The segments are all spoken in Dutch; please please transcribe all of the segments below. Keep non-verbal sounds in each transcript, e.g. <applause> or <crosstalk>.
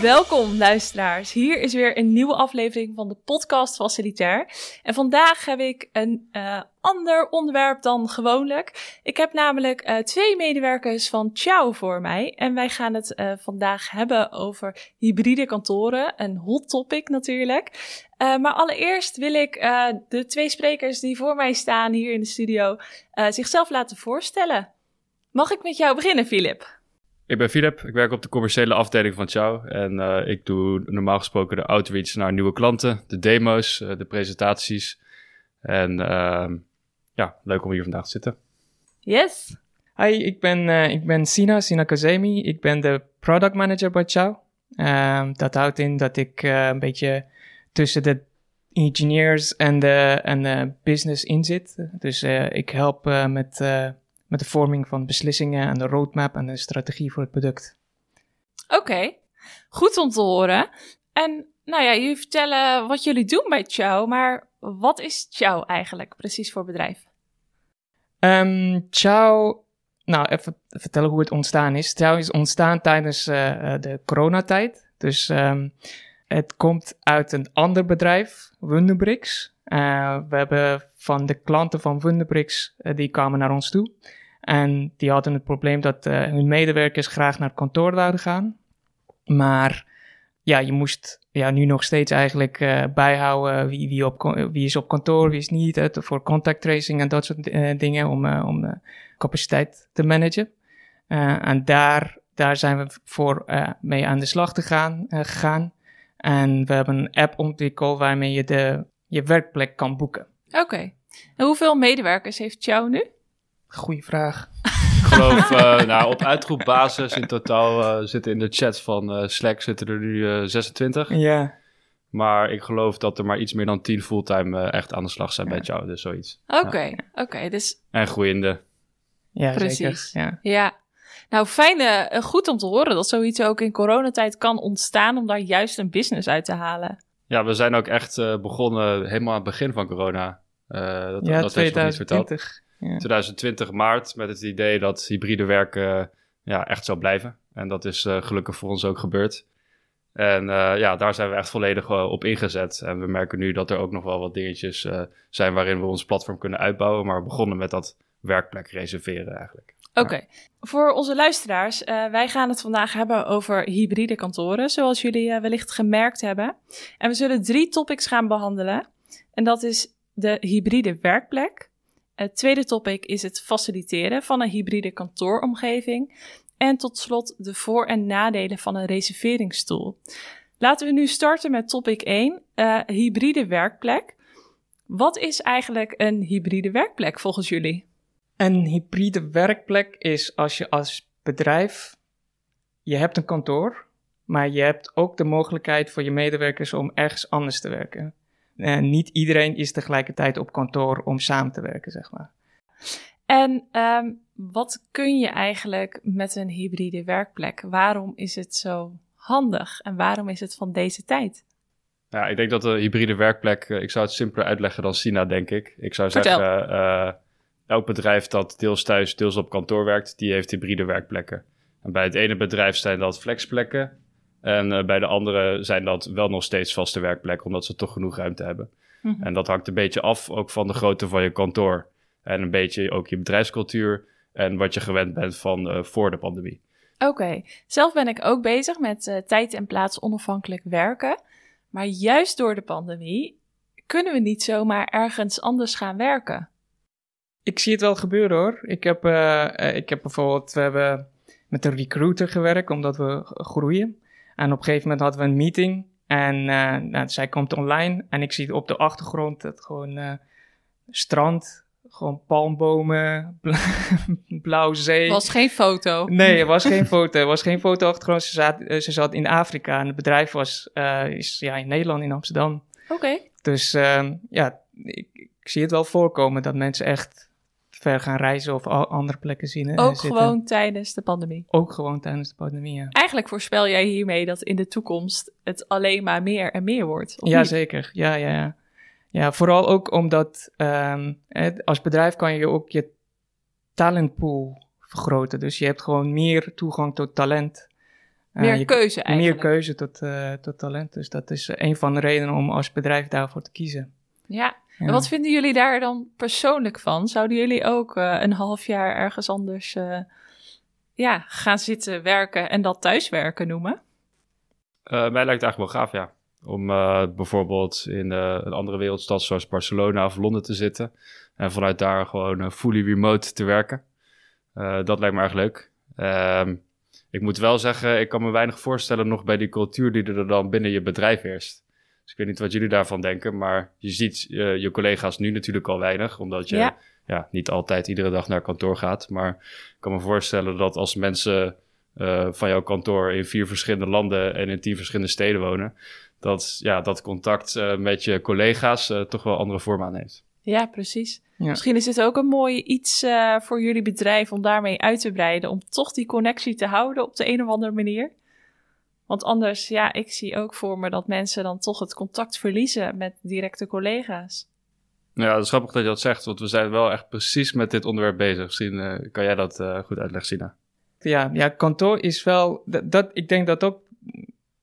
Welkom luisteraars. Hier is weer een nieuwe aflevering van de podcast Facilitair. En vandaag heb ik een uh, ander onderwerp dan gewoonlijk. Ik heb namelijk uh, twee medewerkers van Ciao voor mij. En wij gaan het uh, vandaag hebben over hybride kantoren. Een hot topic natuurlijk. maar allereerst wil ik de twee sprekers die voor mij staan hier in de studio zichzelf laten voorstellen. Mag ik met jou beginnen, Filip? Ik ben Filip, ik werk op de commerciële afdeling van Ciao. En uh, ik doe normaal gesproken de outreach naar nieuwe klanten, de demo's, uh, de presentaties. En uh, ja, leuk om hier vandaag te zitten. Yes. Hi, ik ben, uh, ik ben Sina, Sina Kazemi. Ik ben de product manager bij Ciao. Ehm, dat houdt in dat ik een beetje tussen de engineers en de, en de business in zit. Dus ik help met met de vorming van beslissingen en de roadmap en de strategie voor het product. Oké, goed om te horen. En nou ja, jullie vertellen wat jullie doen bij Chow, maar wat is Chow eigenlijk precies voor bedrijf? Um, Chow, nou even vertellen hoe het ontstaan is. Chow is ontstaan tijdens uh, de coronatijd. Dus um, het komt uit een ander bedrijf, Wunderbricks. Uh, we hebben van de klanten van Wunderbricks, uh, die kwamen naar ons toe. En die hadden het probleem dat uh, hun medewerkers graag naar het kantoor zouden gaan. Maar ja, je moest ja, nu nog steeds eigenlijk uh, bijhouden wie, wie, op, wie is op kantoor, wie is niet, voor contact tracing en dat soort uh, dingen om, om capaciteit te managen. en daar, daar zijn we voor mee aan de slag te gaan, gegaan. En we hebben een app ontwikkeld waarmee je de, je werkplek kan boeken. Oké. En hoeveel medewerkers heeft jou nu? Goeie vraag. Ik geloof, uh, <laughs> nou, op uitroepbasis in totaal uh, zitten in de chat van uh, Slack zitten er nu 26. Ja. Maar ik geloof dat er maar iets meer dan 10 fulltime echt aan de slag zijn ja. bij jou, dus zoiets. Oké, okay, ja. oké. Okay, dus... En groeiende. Ja, Precies. Zeker. Ja. ja. Nou, fijn, goed om te horen dat zoiets ook in coronatijd kan ontstaan om daar juist een business uit te halen. Ja, we zijn ook echt begonnen helemaal aan het begin van corona. dat, ja, dat 2020. Ja. 2020 maart met het idee dat hybride werken ja, echt zou blijven. En dat is uh, gelukkig voor ons ook gebeurd. En uh, ja, daar zijn we echt volledig uh, op ingezet. En we merken nu dat er ook nog wel wat dingetjes zijn waarin we ons platform kunnen uitbouwen. Maar we begonnen met dat werkplek reserveren eigenlijk. Oké, okay. voor onze luisteraars, wij gaan het vandaag hebben over hybride kantoren, zoals jullie wellicht gemerkt hebben. En we zullen drie topics gaan behandelen. En dat is de hybride werkplek, het tweede topic is het faciliteren van een hybride kantooromgeving. En tot slot de voor- en nadelen van een reserveringstoel. Laten we nu starten met topic 1, uh, eh, hybride werkplek. Wat is eigenlijk een hybride werkplek volgens jullie? Een hybride werkplek is als je als bedrijf, je hebt een kantoor, maar je hebt ook de mogelijkheid voor je medewerkers om ergens anders te werken. Uh, niet iedereen is tegelijkertijd op kantoor om samen te werken, zeg maar. En um, wat kun je eigenlijk met een hybride werkplek? Waarom is het zo handig en waarom is het van deze tijd? Ja, ik denk dat de hybride werkplek, uh, ik zou het simpeler uitleggen dan Sina, denk ik. Ik zou Vertel. zeggen, uh, elk bedrijf dat deels thuis, deels op kantoor werkt, die heeft hybride werkplekken. En bij het ene bedrijf zijn dat flexplekken en uh, bij de andere zijn dat wel nog steeds vaste werkplekken, omdat ze toch genoeg ruimte hebben. Mm -hmm. En dat hangt een beetje af ook van de grootte van je kantoor. En een beetje ook je bedrijfscultuur en wat je gewend bent van uh, voor de pandemie. Oké, okay. zelf ben ik ook bezig met uh, tijd en plaats onafhankelijk werken. Maar juist door de pandemie kunnen we niet zomaar ergens anders gaan werken. Ik zie het wel gebeuren hoor. Ik heb, ik heb bijvoorbeeld, we hebben met een recruiter gewerkt omdat we groeien. En op een gegeven moment hadden we een meeting. En uh, nou, zij komt online. En ik zie op de achtergrond het gewoon uh, strand. Gewoon palmbomen, <laughs> blauw zee. was geen foto. Nee, er was <laughs> geen foto. Er was geen foto achtergrond. Ze zat, ze zat in Afrika. En het bedrijf was uh, is, ja, in Nederland, in Amsterdam. Oké. Okay. Dus ja, ik, ik zie het wel voorkomen dat mensen echt ver gaan reizen of andere plekken zien. Ook zitten. gewoon tijdens de pandemie. Ook gewoon tijdens de pandemie, ja. Eigenlijk voorspel jij hiermee dat in de toekomst het alleen maar meer en meer wordt. Ja, zeker. Ja, ja, ja. Ja, vooral ook omdat um, als bedrijf kan je ook je talentpool vergroten. Dus je hebt gewoon meer toegang tot talent. Eh, Meer je- keuze eigenlijk. Meer keuze tot, eh, tot talent. Dus dat is een van de redenen om als bedrijf daarvoor te kiezen. Ja. Ja. En wat vinden jullie daar dan persoonlijk van? Zouden jullie ook eh, een half jaar ergens anders eh, ja, gaan zitten werken en dat thuiswerken noemen? Eh, mij lijkt het eigenlijk wel gaaf, ja. Om eh, bijvoorbeeld in een andere wereldstad zoals Barcelona of Londen te zitten. En vanuit daar gewoon fully remote te werken. Eh, dat lijkt me erg leuk. Ehm, ik moet wel zeggen, ik kan me weinig voorstellen nog bij die cultuur die er dan binnen je bedrijf heerst. Dus ik weet niet wat jullie daarvan denken, maar je ziet eh, je collega's nu natuurlijk al weinig, omdat je Ja. ja. niet altijd iedere dag naar kantoor gaat. Maar ik kan me voorstellen dat als mensen eh, van jouw kantoor in vier verschillende landen en in tien verschillende steden wonen, dat ja, dat contact eh, met je collega's eh, toch wel andere vorm aanneemt. Ja, precies. Ja. Misschien is dit ook een mooi iets eh, voor jullie bedrijf om daarmee uit te breiden. Om toch die connectie te houden op de een of andere manier. Want anders, ja, ik zie ook voor me dat mensen dan toch het contact verliezen met directe collega's. Ja, het is grappig dat je dat zegt, want we zijn wel echt precies met dit onderwerp bezig. Misschien eh, kan jij dat eh, goed uitleggen, Sina. Ja, ja, kantoor is wel. Dat, dat, ik denk dat ook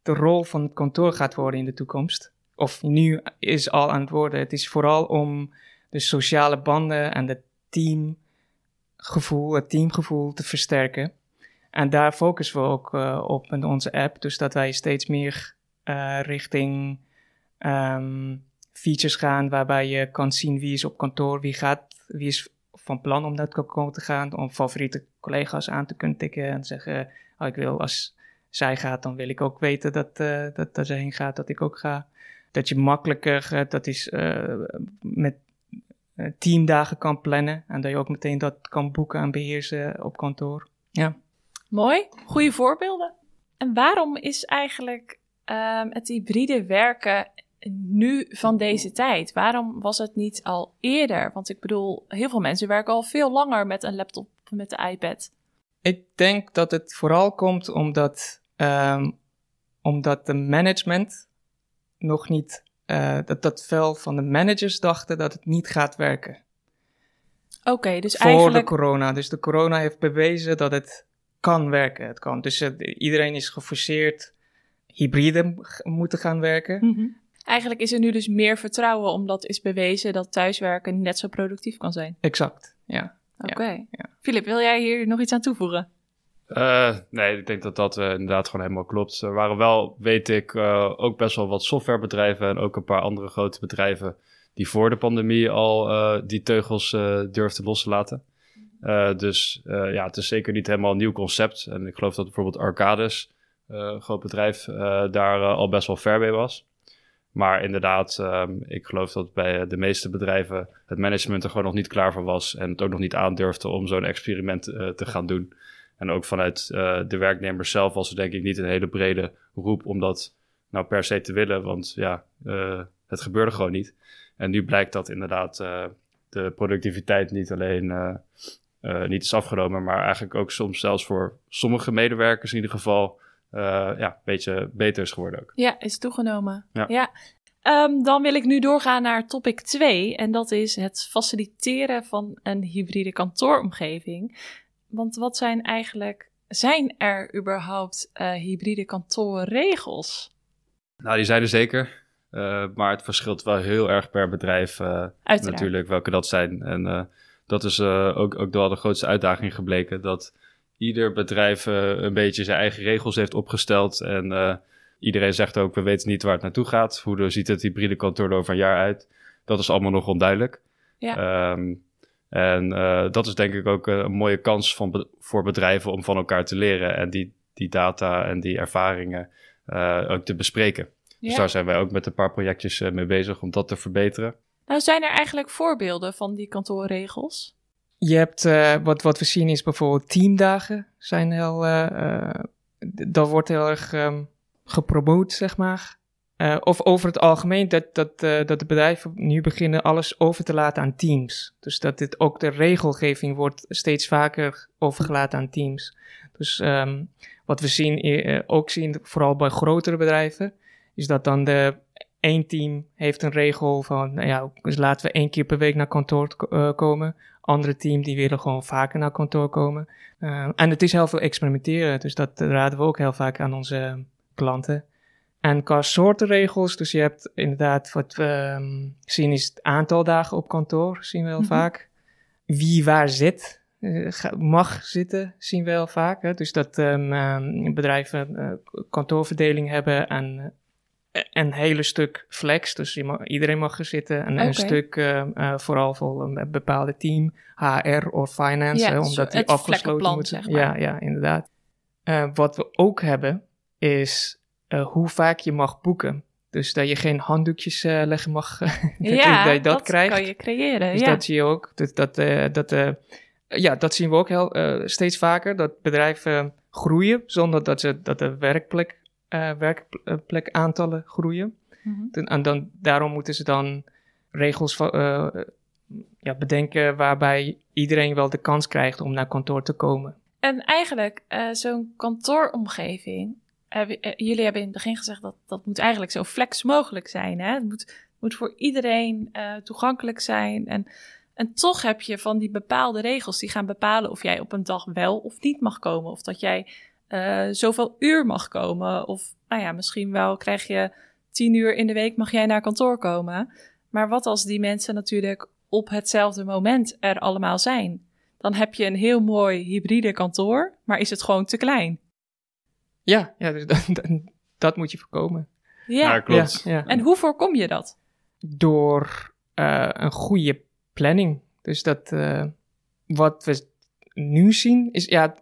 de rol van het kantoor gaat worden in de toekomst. Of nu is al aan het worden. Het is vooral om de sociale banden en het teamgevoel, het teamgevoel te versterken. En daar focussen we ook eh, op in onze app. Dus dat wij steeds meer eh, richting ehm, features gaan waarbij je kan zien wie is op kantoor, wie gaat, wie is van plan om naar het kantoor te gaan, om favoriete collega's aan te kunnen tikken en zeggen, oh, ik wil als zij gaat, dan wil ik ook weten dat, eh, dat, dat zij heen gaat, dat ik ook ga. Dat je makkelijker, dat is met teamdagen kan plannen en dat je ook meteen dat kan boeken en beheersen op kantoor. Ja. Mooi, goede voorbeelden. En waarom is eigenlijk ehm, het hybride werken nu van deze tijd? Waarom was het niet al eerder? Want ik bedoel, heel veel mensen werken al veel langer met een laptop, met de iPad. Ik denk dat het vooral komt omdat, ehm, omdat de management nog niet, eh, dat, dat veel van de managers dachten dat het niet gaat werken. Oké, dus voor eigenlijk... de corona. Dus de corona heeft bewezen dat het kan werken. Het kan. Dus eh, iedereen is geforceerd hybride moeten gaan werken. Mhm. Eigenlijk is er nu dus meer vertrouwen, omdat is bewezen dat thuiswerken net zo productief kan zijn. Exact, ja. Oké. ja. Filip, wil jij hier nog iets aan toevoegen? Eh, nee, ik denk dat dat eh, inderdaad gewoon helemaal klopt. Er waren wel, weet ik, eh, ook best wel wat softwarebedrijven en ook een paar andere grote bedrijven die voor de pandemie al eh, die teugels eh, durfden los te laten. Eh, dus eh, ja, het is zeker niet helemaal een nieuw concept. En ik geloof dat bijvoorbeeld Arcades, eh, een groot bedrijf, daar al best wel ver mee was. Maar inderdaad, ehm, ik geloof dat bij de meeste bedrijven het management er gewoon nog niet klaar voor was. En het ook nog niet aandurfde om zo'n experiment te gaan doen. En ook vanuit de werknemers zelf was er denk ik niet een hele brede roep om dat nou per se te willen. Want ja, het gebeurde gewoon niet. En nu blijkt dat inderdaad de productiviteit niet alleen niet is afgenomen, maar eigenlijk ook soms zelfs voor sommige medewerkers in ieder geval eh, ja, een beetje beter is geworden ook. Ja, is toegenomen. Ja. Ehm, dan wil ik nu doorgaan naar topic 2. En dat is het faciliteren van een hybride kantooromgeving. Want wat zijn eigenlijk, zijn er überhaupt eh, hybride kantoorregels? Nou, die zijn er zeker. Eh, maar het verschilt wel heel erg per bedrijf eh, natuurlijk welke dat zijn. En eh, dat is eh, ook, ook wel de grootste uitdaging gebleken. Dat ieder bedrijf eh, een beetje zijn eigen regels heeft opgesteld. En eh, iedereen zegt ook, we weten niet waar het naartoe gaat. Hoe ziet het hybride kantoor er over een jaar uit? Dat is allemaal nog onduidelijk. Ja. Ehm, en dat is denk ik ook een mooie kans van be- voor bedrijven om van elkaar te leren. En die, die data en die ervaringen ook te bespreken. Dus daar zijn wij ook met een paar projectjes mee bezig om dat te verbeteren. Nou, zijn er eigenlijk voorbeelden van die kantoorregels? Je hebt, eh, wat, wat we zien is bijvoorbeeld teamdagen. Zijn heel, eh, eh, dat wordt heel erg ehm, gepromoot, zeg maar. Of over het algemeen dat, dat, dat de bedrijven nu beginnen alles over te laten aan teams. Dus dat dit ook de regelgeving wordt steeds vaker overgelaten aan teams. Dus ehm, wat we zien, ook zien, vooral bij grotere bedrijven, is dat dan de één team heeft een regel van, nou ja, dus laten we één keer per week naar kantoor uh, komen. Andere team die willen gewoon vaker naar kantoor komen. Uh, en het is heel veel experimenteren, dus dat raden we ook heel vaak aan onze klanten. En qua soorten regels, dus je hebt inderdaad wat we um, zien is het aantal dagen op kantoor, zien we heel mm -hmm. vaak. Wie waar zit, mag zitten, zien we heel vaak. Hè? Dus dat um, um, bedrijven uh, kantoorverdeling hebben en een hele stuk flex. Dus je mag, iedereen mag er zitten. En okay. een stuk uh, uh, vooral voor een bepaalde team, HR of finance, ja, hè, omdat die afgesloten moet zijn. Zeg maar. Ja, ja, inderdaad. Uh, wat we ook hebben is hoe vaak je mag boeken. Dus dat je geen handdoekjes leggen mag. <laughs> dat, ja, dat je dat, dat krijgt. kan je creëren. Dus ja. dat zie je ook. Dus dat, dat, ja, dat zien we ook heel, steeds vaker. Dat bedrijven groeien zonder dat, ze, dat de werkplek uh, werkplekaantallen groeien. Mhm. Mm -hmm. En dan, daarom moeten ze dan regels uh, ja, bedenken waarbij iedereen wel de kans krijgt om naar kantoor te komen. En eigenlijk, uh, zo'n kantooromgeving, jullie hebben in het begin gezegd dat dat moet eigenlijk zo flex mogelijk zijn. Hè? Het moet, moet voor iedereen toegankelijk zijn. En, en toch heb je van die bepaalde regels die gaan bepalen of jij op een dag wel of niet mag komen. Of dat jij uh, zoveel uur mag komen. Of nou ja, misschien wel krijg je tien uur in de week mag jij naar kantoor komen. Maar wat als die mensen natuurlijk op hetzelfde moment er allemaal zijn? Dan heb je een heel mooi hybride kantoor, maar is het gewoon te klein. Ja, ja dus <laughs> dat, dat, dat moet je voorkomen. Ja, ja klopt. Ja, ja. En hoe voorkom je dat? Door uh, een goede planning. Dus dat uh, wat we nu zien is, ja,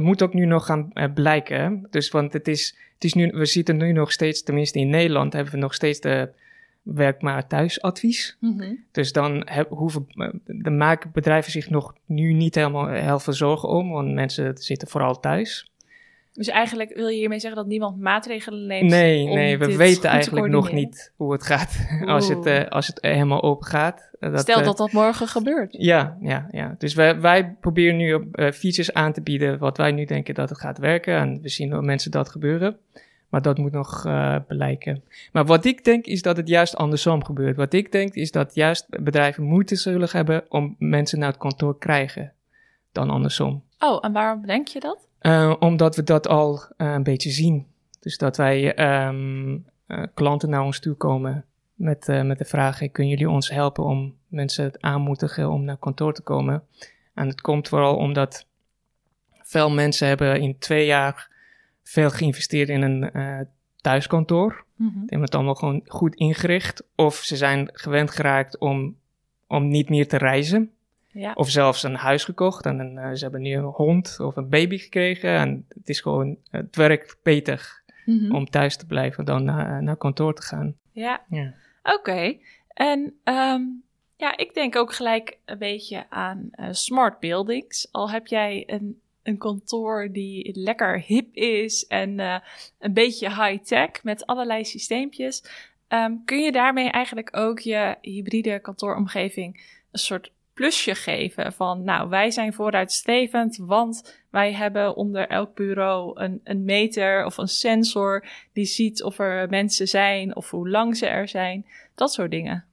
het moet ook nu nog gaan uh, blijken. Dus want het is, het is nu, we zitten nu nog steeds, tenminste in Nederland, hebben we nog steeds de werk maar thuisadvies. Mm -hmm. Dus dan heb, hoeven de maken bedrijven zich nog nu niet helemaal heel veel zorgen om, want mensen zitten vooral thuis. Dus eigenlijk wil je hiermee zeggen dat niemand maatregelen neemt? Nee, nee, we weten eigenlijk nog niet hoe het gaat <laughs> als het, uh, als het helemaal open gaat. Dat, Stel dat dat morgen gebeurt. Ja, ja, ja. Dus wij, wij proberen nu uh, features aan te bieden wat wij nu denken dat het gaat werken. En we zien dat mensen dat gebeuren. Maar dat moet nog uh, blijken. Maar wat ik denk is dat het juist andersom gebeurt. Wat ik denk is dat juist bedrijven moeite zullen hebben om mensen naar het kantoor te krijgen dan andersom. Oh, en waarom denk je dat? Uh, omdat we dat al uh, een beetje zien. Dus dat wij um, uh, klanten naar ons toe komen met, met de vraag: hey, kunnen jullie ons helpen om mensen aanmoedigen om naar kantoor te komen? En het komt vooral omdat veel mensen hebben in twee jaar veel geïnvesteerd in een thuiskantoor. Mm-hmm. Die hebben het allemaal gewoon goed ingericht. Of ze zijn gewend geraakt om, om niet meer te reizen. Ja. Of zelfs een huis gekocht en een, uh, ze hebben nu een hond of een baby gekregen. En het is gewoon, het werkt beter mm-hmm. om thuis te blijven dan naar, naar kantoor te gaan. Ja, ja. oké. Okay. En um, ja, ik denk ook gelijk een beetje aan uh, smart buildings. Al heb jij een, een kantoor die lekker hip is en uh, een beetje high-tech met allerlei systeempjes. Um, kun je daarmee eigenlijk ook je hybride kantooromgeving een soort plusje geven van, nou, wij zijn vooruitstrevend, want wij hebben onder elk bureau een, een meter of een sensor die ziet of er mensen zijn of hoe lang ze er zijn. Dat soort dingen.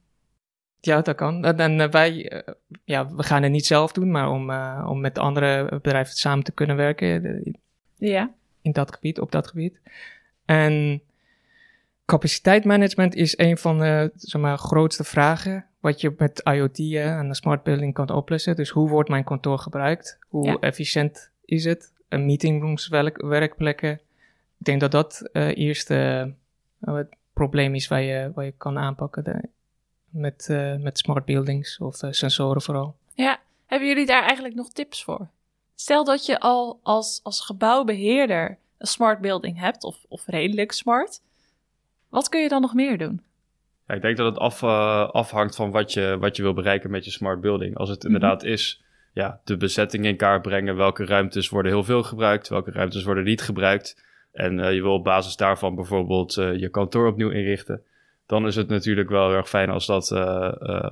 Ja, dat kan. En uh, wij, uh, ja, we gaan het niet zelf doen, maar om, uh, om met andere bedrijven samen te kunnen werken. Ja. In dat gebied, op dat gebied. En capaciteitsmanagement is een van de zeg maar, grootste vragen wat je met IoT en smart building kan oplossen. Dus hoe wordt mijn kantoor gebruikt? Hoe ja. efficiënt is het? Een meetingrooms, werk, werkplekken. Ik denk dat dat uh, eerste uh, het probleem is waar je, waar je kan aanpakken de, met, uh, met smart buildings of sensoren vooral. Ja, hebben jullie daar eigenlijk nog tips voor? Stel dat je al als, als gebouwbeheerder een smart building hebt, of, of redelijk smart. Wat kun je dan nog meer doen? Ja, ik denk dat het af, uh, afhangt van wat je, wat je wil bereiken met je smart building. Als het inderdaad mm-hmm. is ja, de bezetting in kaart brengen, welke ruimtes worden heel veel gebruikt, welke ruimtes worden niet gebruikt. En uh, je wil op basis daarvan bijvoorbeeld uh, je kantoor opnieuw inrichten. Dan is het natuurlijk wel heel erg fijn als dat,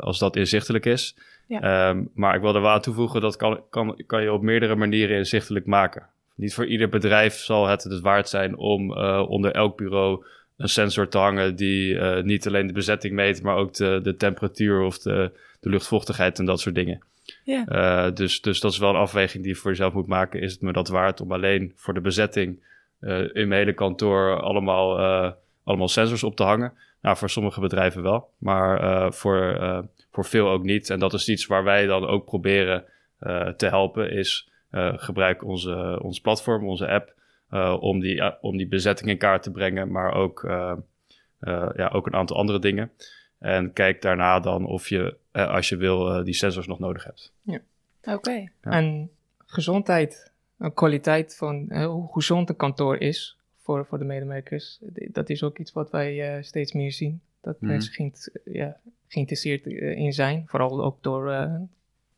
als dat inzichtelijk is. Ja. Um, maar ik wil er wel aan toevoegen, dat kan, kan, kan je op meerdere manieren inzichtelijk maken. Niet voor ieder bedrijf zal het het waard zijn om onder elk bureau een sensor te hangen die niet alleen de bezetting meet, maar ook de, de temperatuur of de, de luchtvochtigheid en dat soort dingen. Ja. dus, dus dat is wel een afweging die je voor jezelf moet maken. Is het me dat waard om alleen voor de bezetting in mijn hele kantoor allemaal, allemaal sensors op te hangen? Nou, voor sommige bedrijven wel, maar voor, voor veel ook niet. En dat is iets waar wij dan ook proberen te helpen, is gebruik onze, ons platform, onze app, om, die, om die bezetting in kaart te brengen, maar ook, ja, ook een aantal andere dingen. En kijk daarna dan of je, als je wil, die sensors nog nodig hebt. Ja. Oké. Ja. En gezondheid, een kwaliteit van hoe gezond een kantoor is voor, voor de medewerkers, dat is ook iets wat wij steeds meer zien. Dat Mhm. mensen geïnt- ja, geïnteresseerd eh, in zijn, vooral ook door eh,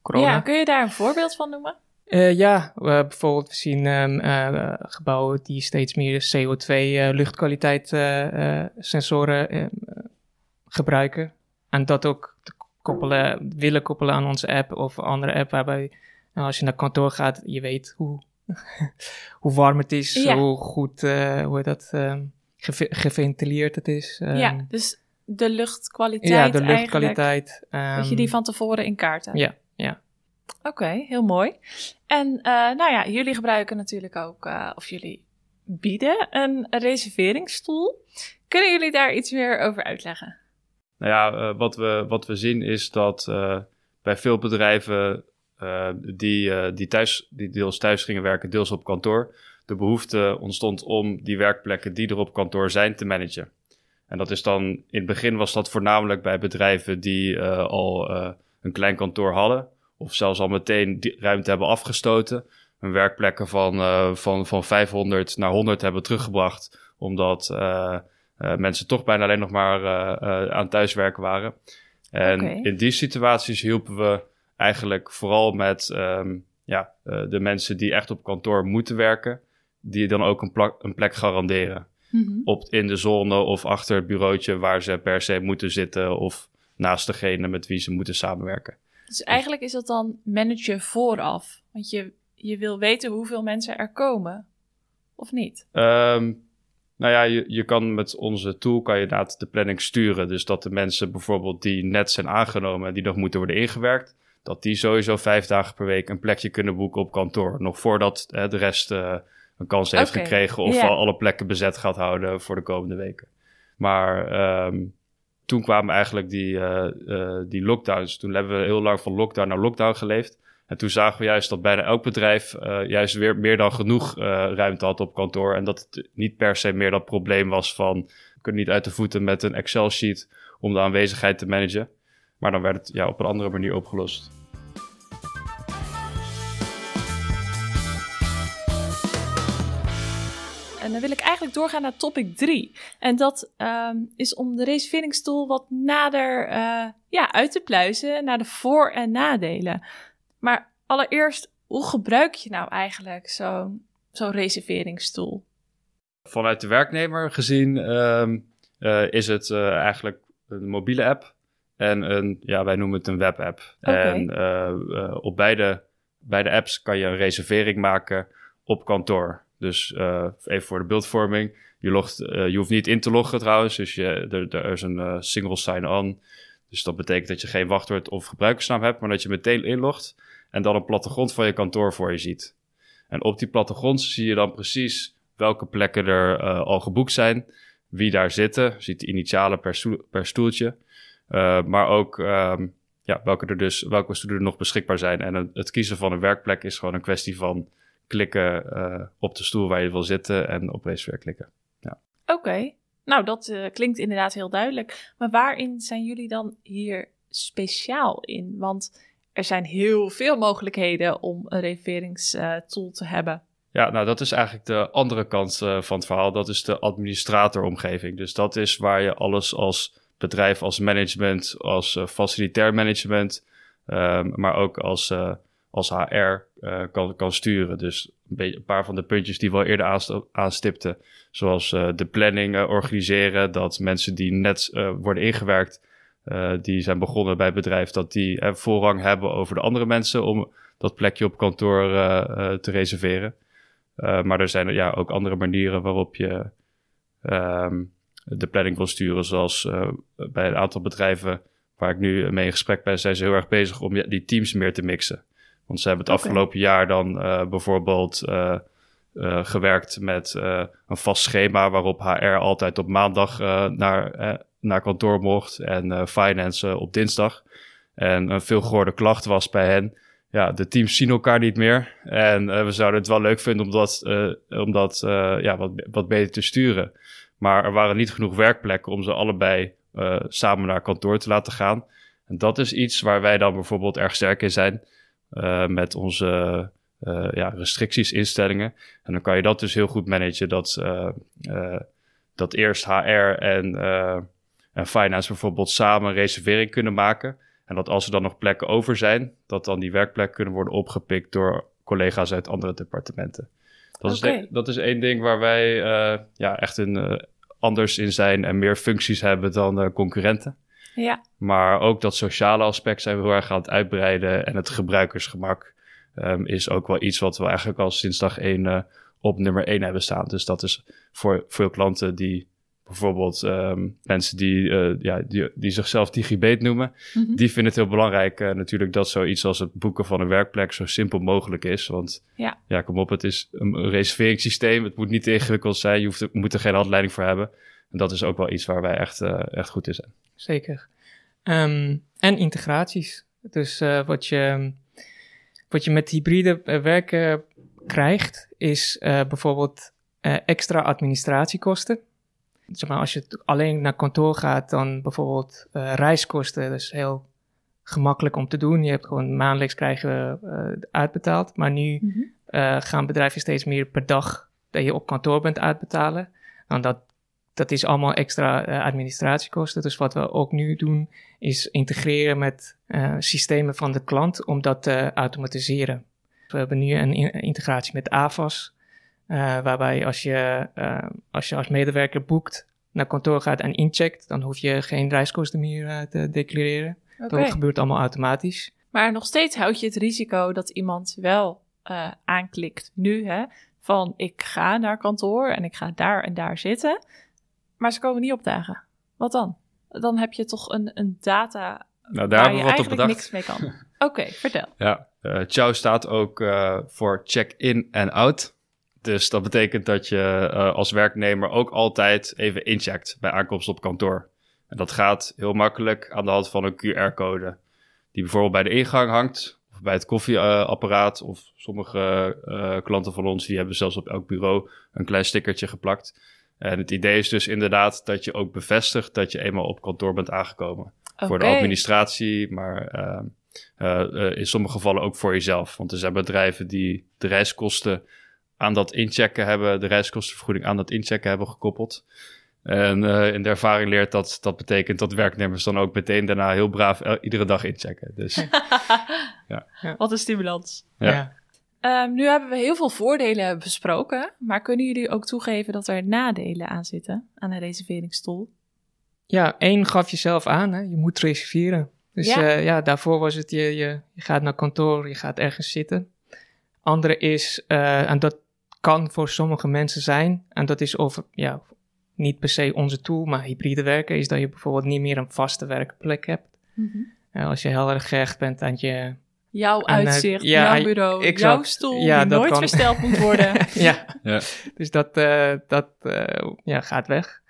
corona. Ja, kun je daar een voorbeeld van noemen? Eh, ja, bijvoorbeeld we zien ehm, eh, gebouwen die steeds meer CO2 eh, luchtkwaliteit sensoren eh, eh, gebruiken. En dat ook te koppelen, willen koppelen aan onze app of andere app waarbij nou, als je naar kantoor gaat, je weet hoe, <laughs> hoe warm het is, Ja. hoe goed, hoe dat, ehm, geve- geventileerd het is. ehm, ja, dus de luchtkwaliteit ja, de luchtkwaliteit. Dat je ehm, die van tevoren in kaart hebt. Ja, ja. Oké, heel mooi. En eh, nou ja, jullie gebruiken natuurlijk ook, eh, of jullie bieden een reserveringsstoel. Kunnen jullie daar iets meer over uitleggen? Nou ja, eh, wat, we, wat we zien is dat bij veel bedrijven die, die, thuis, die deels thuis gingen werken, deels op kantoor, de behoefte ontstond om die werkplekken die er op kantoor zijn te managen. En dat is dan, in het begin was dat voornamelijk bij bedrijven die al een klein kantoor hadden, of zelfs al meteen die ruimte hebben afgestoten, hun werkplekken van, eh, van, van 500 naar 100 hebben teruggebracht, omdat eh, eh, mensen toch bijna alleen nog maar aan thuiswerken waren. En in die situaties hielpen we eigenlijk vooral met ehm, ja, de mensen die echt op kantoor moeten werken, die dan ook een, plak- een plek garanderen. Op, in de zone of achter het bureautje waar ze per se moeten zitten of naast degene met wie ze moeten samenwerken. Dus eigenlijk is dat dan managen vooraf. Want je, je wil weten hoeveel mensen er komen. Of niet? Ehm, nou ja, je, je kan met onze tool kan je inderdaad de planning sturen. Dus dat de mensen bijvoorbeeld die net zijn aangenomen en die nog moeten worden ingewerkt, dat die sowieso vijf dagen per week een plekje kunnen boeken op kantoor. Nog voordat hè, de rest eh, een kans heeft gekregen of al alle plekken bezet gaat houden voor de komende weken. Maar ehm, toen kwamen eigenlijk die, eh, die lockdowns. Toen hebben we heel lang van lockdown naar lockdown geleefd. En toen zagen we juist dat bijna elk bedrijf eh, juist weer meer dan genoeg ruimte had op kantoor. En dat het niet per se meer dat probleem was van... we kunnen niet uit de voeten met een Excel-sheet om de aanwezigheid te managen. Maar dan werd het ja, op een andere manier opgelost. En dan wil ik eigenlijk doorgaan naar topic 3. En dat ehm, is om de reserveringstoel wat nader eh, ja, uit te pluizen naar de voor- en nadelen. Maar allereerst, hoe gebruik je nou eigenlijk zo'n zo'n reserveringstoel? Vanuit de werknemer gezien ehm, eh, is het eh, eigenlijk een mobiele app en een, ja, wij noemen het een webapp. Oké. En op beide, beide apps kan je een reservering maken op kantoor. Dus eh, even voor de beeldvorming. Je, eh, je hoeft niet in te loggen trouwens, dus je, er, is een eh, single sign-on. Dus dat betekent dat je geen wachtwoord of gebruikersnaam hebt, maar dat je meteen inlogt en dan een plattegrond van je kantoor voor je ziet. En op die plattegrond zie je dan precies welke plekken er al geboekt zijn, wie daar zitten, ziet de initialen per, stoel- per stoeltje, maar ook ehm, ja, welke, er dus, welke stoelen er nog beschikbaar zijn. En het kiezen van een werkplek is gewoon een kwestie van klikken eh, op de stoel waar je wil zitten en op reserveer klikken. Oké, nou dat eh, klinkt inderdaad heel duidelijk. Maar waarin zijn jullie dan hier speciaal in? Want er zijn heel veel mogelijkheden om een reserveringstool te hebben. Ja, nou dat is eigenlijk de andere kant eh, van het verhaal. Dat is de administratoromgeving. Dus dat is waar je alles als bedrijf, als management, als facilitair management, ehm, maar ook als, als HR eh, kan, kan sturen. Dus een, paar van de puntjes die we al eerder aanst- aanstipten, zoals eh, de planning eh, organiseren, dat mensen die net worden ingewerkt, die zijn begonnen bij het bedrijf, dat die voorrang hebben over de andere mensen om dat plekje op kantoor te reserveren. Maar er zijn ja, ook andere manieren waarop je, um, de planning wil sturen. Zoals bij een aantal bedrijven waar ik nu mee in gesprek ben, zijn ze heel erg bezig om die teams meer te mixen. Want ze hebben het afgelopen jaar dan uh, bijvoorbeeld uh, gewerkt met een vast schema waarop HR altijd op maandag naar, naar kantoor mocht en finance op dinsdag. En een veel gehoorde klacht was bij hen ja, de teams zien elkaar niet meer. En uh, we zouden het wel leuk vinden om dat, uh, om dat uh, ja, wat, wat beter te sturen. Maar er waren niet genoeg werkplekken om ze allebei samen naar kantoor te laten gaan. En dat is iets waar wij dan bijvoorbeeld erg sterk in zijn met onze ja, restricties, instellingen. En dan kan je dat dus heel goed managen. Dat, dat eerst HR en, en finance bijvoorbeeld samen een reservering kunnen maken. En dat als er dan nog plekken over zijn, dat dan die werkplekken kunnen worden opgepikt door collega's uit andere departementen. Dat, is, de, dat is één ding waar wij uh, ja, echt een, uh, anders in zijn en meer functies hebben dan uh, concurrenten. Ja. Maar ook dat sociale aspect zijn we heel erg aan het uitbreiden. En het gebruikersgemak um, is ook wel iets wat we eigenlijk al sinds dag één op nummer één hebben staan. Dus dat is voor veel klanten die bijvoorbeeld um, mensen die, uh, ja, die, die zichzelf digibet noemen, mm -hmm. die vinden het heel belangrijk uh, natuurlijk dat zoiets als het boeken van een werkplek zo simpel mogelijk is. Want ja, ja kom op, het is een reserveringssysteem. Het moet niet te ingewikkeld zijn. Je hoeft moet er geen handleiding voor hebben. En dat is ook wel iets waar wij echt, uh, echt goed in zijn. Zeker. Um, en integraties. Dus wat, je, wat je met hybride werken krijgt, is bijvoorbeeld extra administratiekosten zeg maar, als je alleen naar kantoor gaat, dan bijvoorbeeld uh, reiskosten, dat is heel gemakkelijk om te doen. Je hebt gewoon maandelijks krijgen uh, uitbetaald. Maar nu mm -hmm. uh, gaan bedrijven steeds meer per dag dat je op kantoor bent uitbetalen. En dat, dat is allemaal extra administratiekosten. Dus wat we ook nu doen, is integreren met systemen van de klant om dat te automatiseren. We hebben nu een integratie met AVAS. Uh, waarbij als je, als je als medewerker boekt, naar kantoor gaat en incheckt, dan hoef je geen reiskosten meer te declareren. Okay. Dat gebeurt allemaal automatisch. Maar nog steeds houd je het risico dat iemand wel aanklikt nu, hè, van ik ga naar kantoor en ik ga daar en daar zitten, maar ze komen niet opdagen. Wat dan? Dan heb je toch een, een data nou, daar waar hebben je we wat op eigenlijk niks mee kan. <laughs> Oké, okay, vertel. Ja, uh, Ciao staat ook uh, voor check-in en out. Dus dat betekent dat je uh, als werknemer ook altijd even incheckt bij aankomst op kantoor. En dat gaat heel makkelijk aan de hand van een QR-code. Die bijvoorbeeld bij de ingang hangt, of bij het koffieapparaat. of sommige klanten van ons die hebben zelfs op elk bureau een klein stickertje geplakt. En het idee is dus inderdaad dat je ook bevestigt dat je eenmaal op kantoor bent aangekomen. Okay. Voor de administratie, maar uh, in sommige gevallen ook voor jezelf. Want er zijn bedrijven die de reiskosten aan dat inchecken hebben, de reiskostenvergoeding aan dat inchecken hebben gekoppeld. En uh, in de ervaring leert dat dat betekent dat werknemers dan ook meteen daarna heel braaf iedere dag inchecken. Dus, <laughs> ja. Wat een stimulans. Ja. ja. Um, nu hebben we heel veel voordelen besproken, maar kunnen jullie ook toegeven dat er nadelen aan zitten aan een reserveringsstoel? Ja, één gaf je zelf aan, hè? je moet reserveren. Dus ja. Uh, ja, daarvoor was het je, je, je gaat naar kantoor, je gaat ergens zitten. Andere is, uh, en dat kan voor sommige mensen zijn, en dat is over, ja, niet per se onze tool, maar hybride werken, is dat je bijvoorbeeld niet meer een vaste werkplek hebt. Mm -hmm. uh, als je heel erg gehecht bent aan je... Jouw uitzicht, uh, ja, jouw bureau, ik jouw stoel, ja, die nooit kan. versteld moet worden. <laughs> ja. ja, dus dat, uh, dat ja, gaat weg.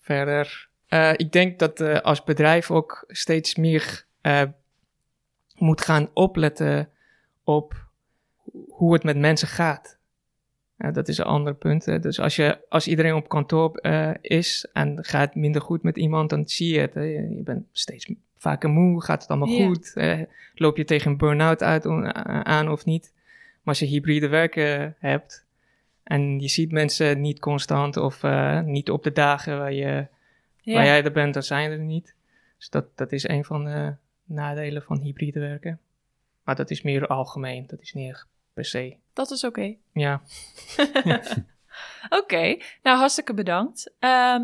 Verder, ik denk dat als bedrijf ook steeds meer moet gaan opletten op hoe het met mensen gaat. Ja, dat is een ander punt. Hè. Dus als, je, als iedereen op kantoor uh, is en gaat minder goed met iemand, dan zie je het. Hè. Je bent steeds vaker moe, gaat het allemaal Ja. goed? Eh, loop je tegen een burn-out uit, on- aan of niet? Maar als je hybride werken hebt en je ziet mensen niet constant of uh, niet op de dagen waar, je, Ja. waar jij er bent, dan zijn er niet. Dus dat, dat is een van de nadelen van hybride werken. Maar dat is meer algemeen, dat is niet per se. Dat is oké. Ja, <laughs> Oké, nou hartstikke bedankt. Ehm,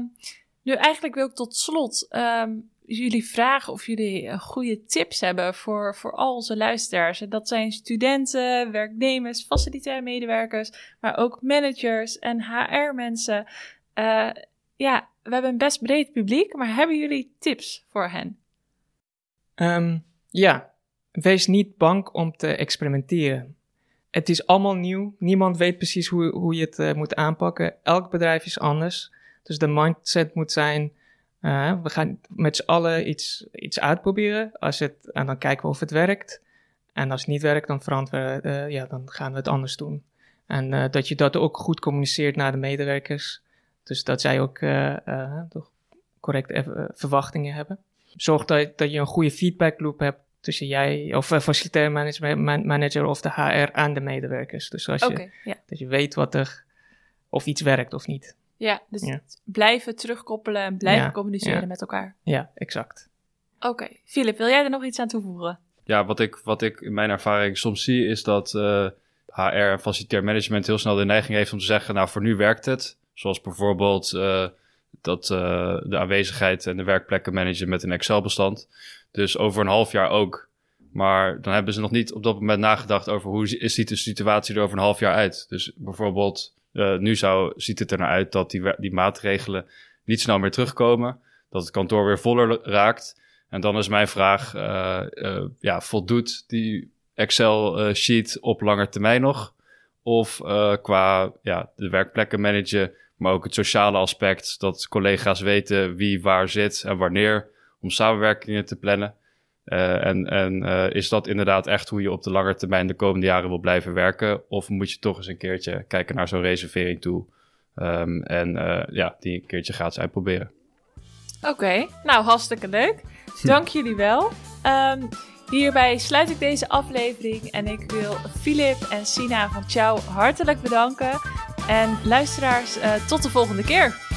nu eigenlijk wil ik tot slot ehm, jullie vragen of jullie eh, goede tips hebben voor, voor al onze luisteraars. En Dat zijn studenten, werknemers, facilitaire medewerkers, maar ook managers en HR-mensen. Eh, ja, we hebben een best breed publiek, maar hebben jullie tips voor hen? Um, ja, wees niet bang om te experimenteren. Het is allemaal nieuw. Niemand weet precies hoe, hoe je het uh, moet aanpakken. Elk bedrijf is anders. Dus de mindset moet zijn: uh, we gaan met z'n allen iets, iets uitproberen. Als het, en dan kijken we of het werkt. En als het niet werkt, dan, veranderen, uh, ja, dan gaan we het anders doen. En dat je dat ook goed communiceert naar de medewerkers. Dus dat zij ook toch correcte verwachtingen hebben. Zorg dat, dat je een goede feedback loop hebt tussen jij of facilitair manager, manager of de HR en de medewerkers. Dus als je, dat je weet wat er, of iets werkt of niet. Ja, dus blijven terugkoppelen en blijven communiceren met elkaar. Ja, exact. Oké, okay. Philip, wil jij er nog iets aan toevoegen? Ja, wat ik, wat ik in mijn ervaring soms zie is dat uh, eh, HR en facilitair management heel snel de neiging heeft om te zeggen, nou voor nu werkt het. Zoals bijvoorbeeld uh, dat uh, de aanwezigheid en de werkplekken managen met een Excel-bestand. Dus over een half jaar ook. Maar dan hebben ze nog niet op dat moment nagedacht over hoe ziet de situatie er over een half jaar uit. Dus bijvoorbeeld, uh, nu zou, ziet het er naar uit dat die, die maatregelen niet snel meer terugkomen. Dat het kantoor weer voller raakt. En dan is mijn vraag, uh, uh, ja, voldoet die Excel-sheet op lange termijn nog? Of qua ja, de werkplekken managen, maar ook het sociale aspect, dat collega's weten wie waar zit en wanneer om samenwerkingen te plannen. Uh, en en uh, is dat inderdaad echt hoe je op de lange termijn de komende jaren wil blijven werken? Of moet je toch eens een keertje kijken naar zo'n reservering toe? Um, en uh, ja, die een keertje gaat uitproberen. Oké, okay, nou hartstikke leuk. Dank <laughs> jullie wel. Um, hierbij sluit ik deze aflevering en ik wil Filip en Sina van Ciao hartelijk bedanken. En luisteraars, tot de volgende keer.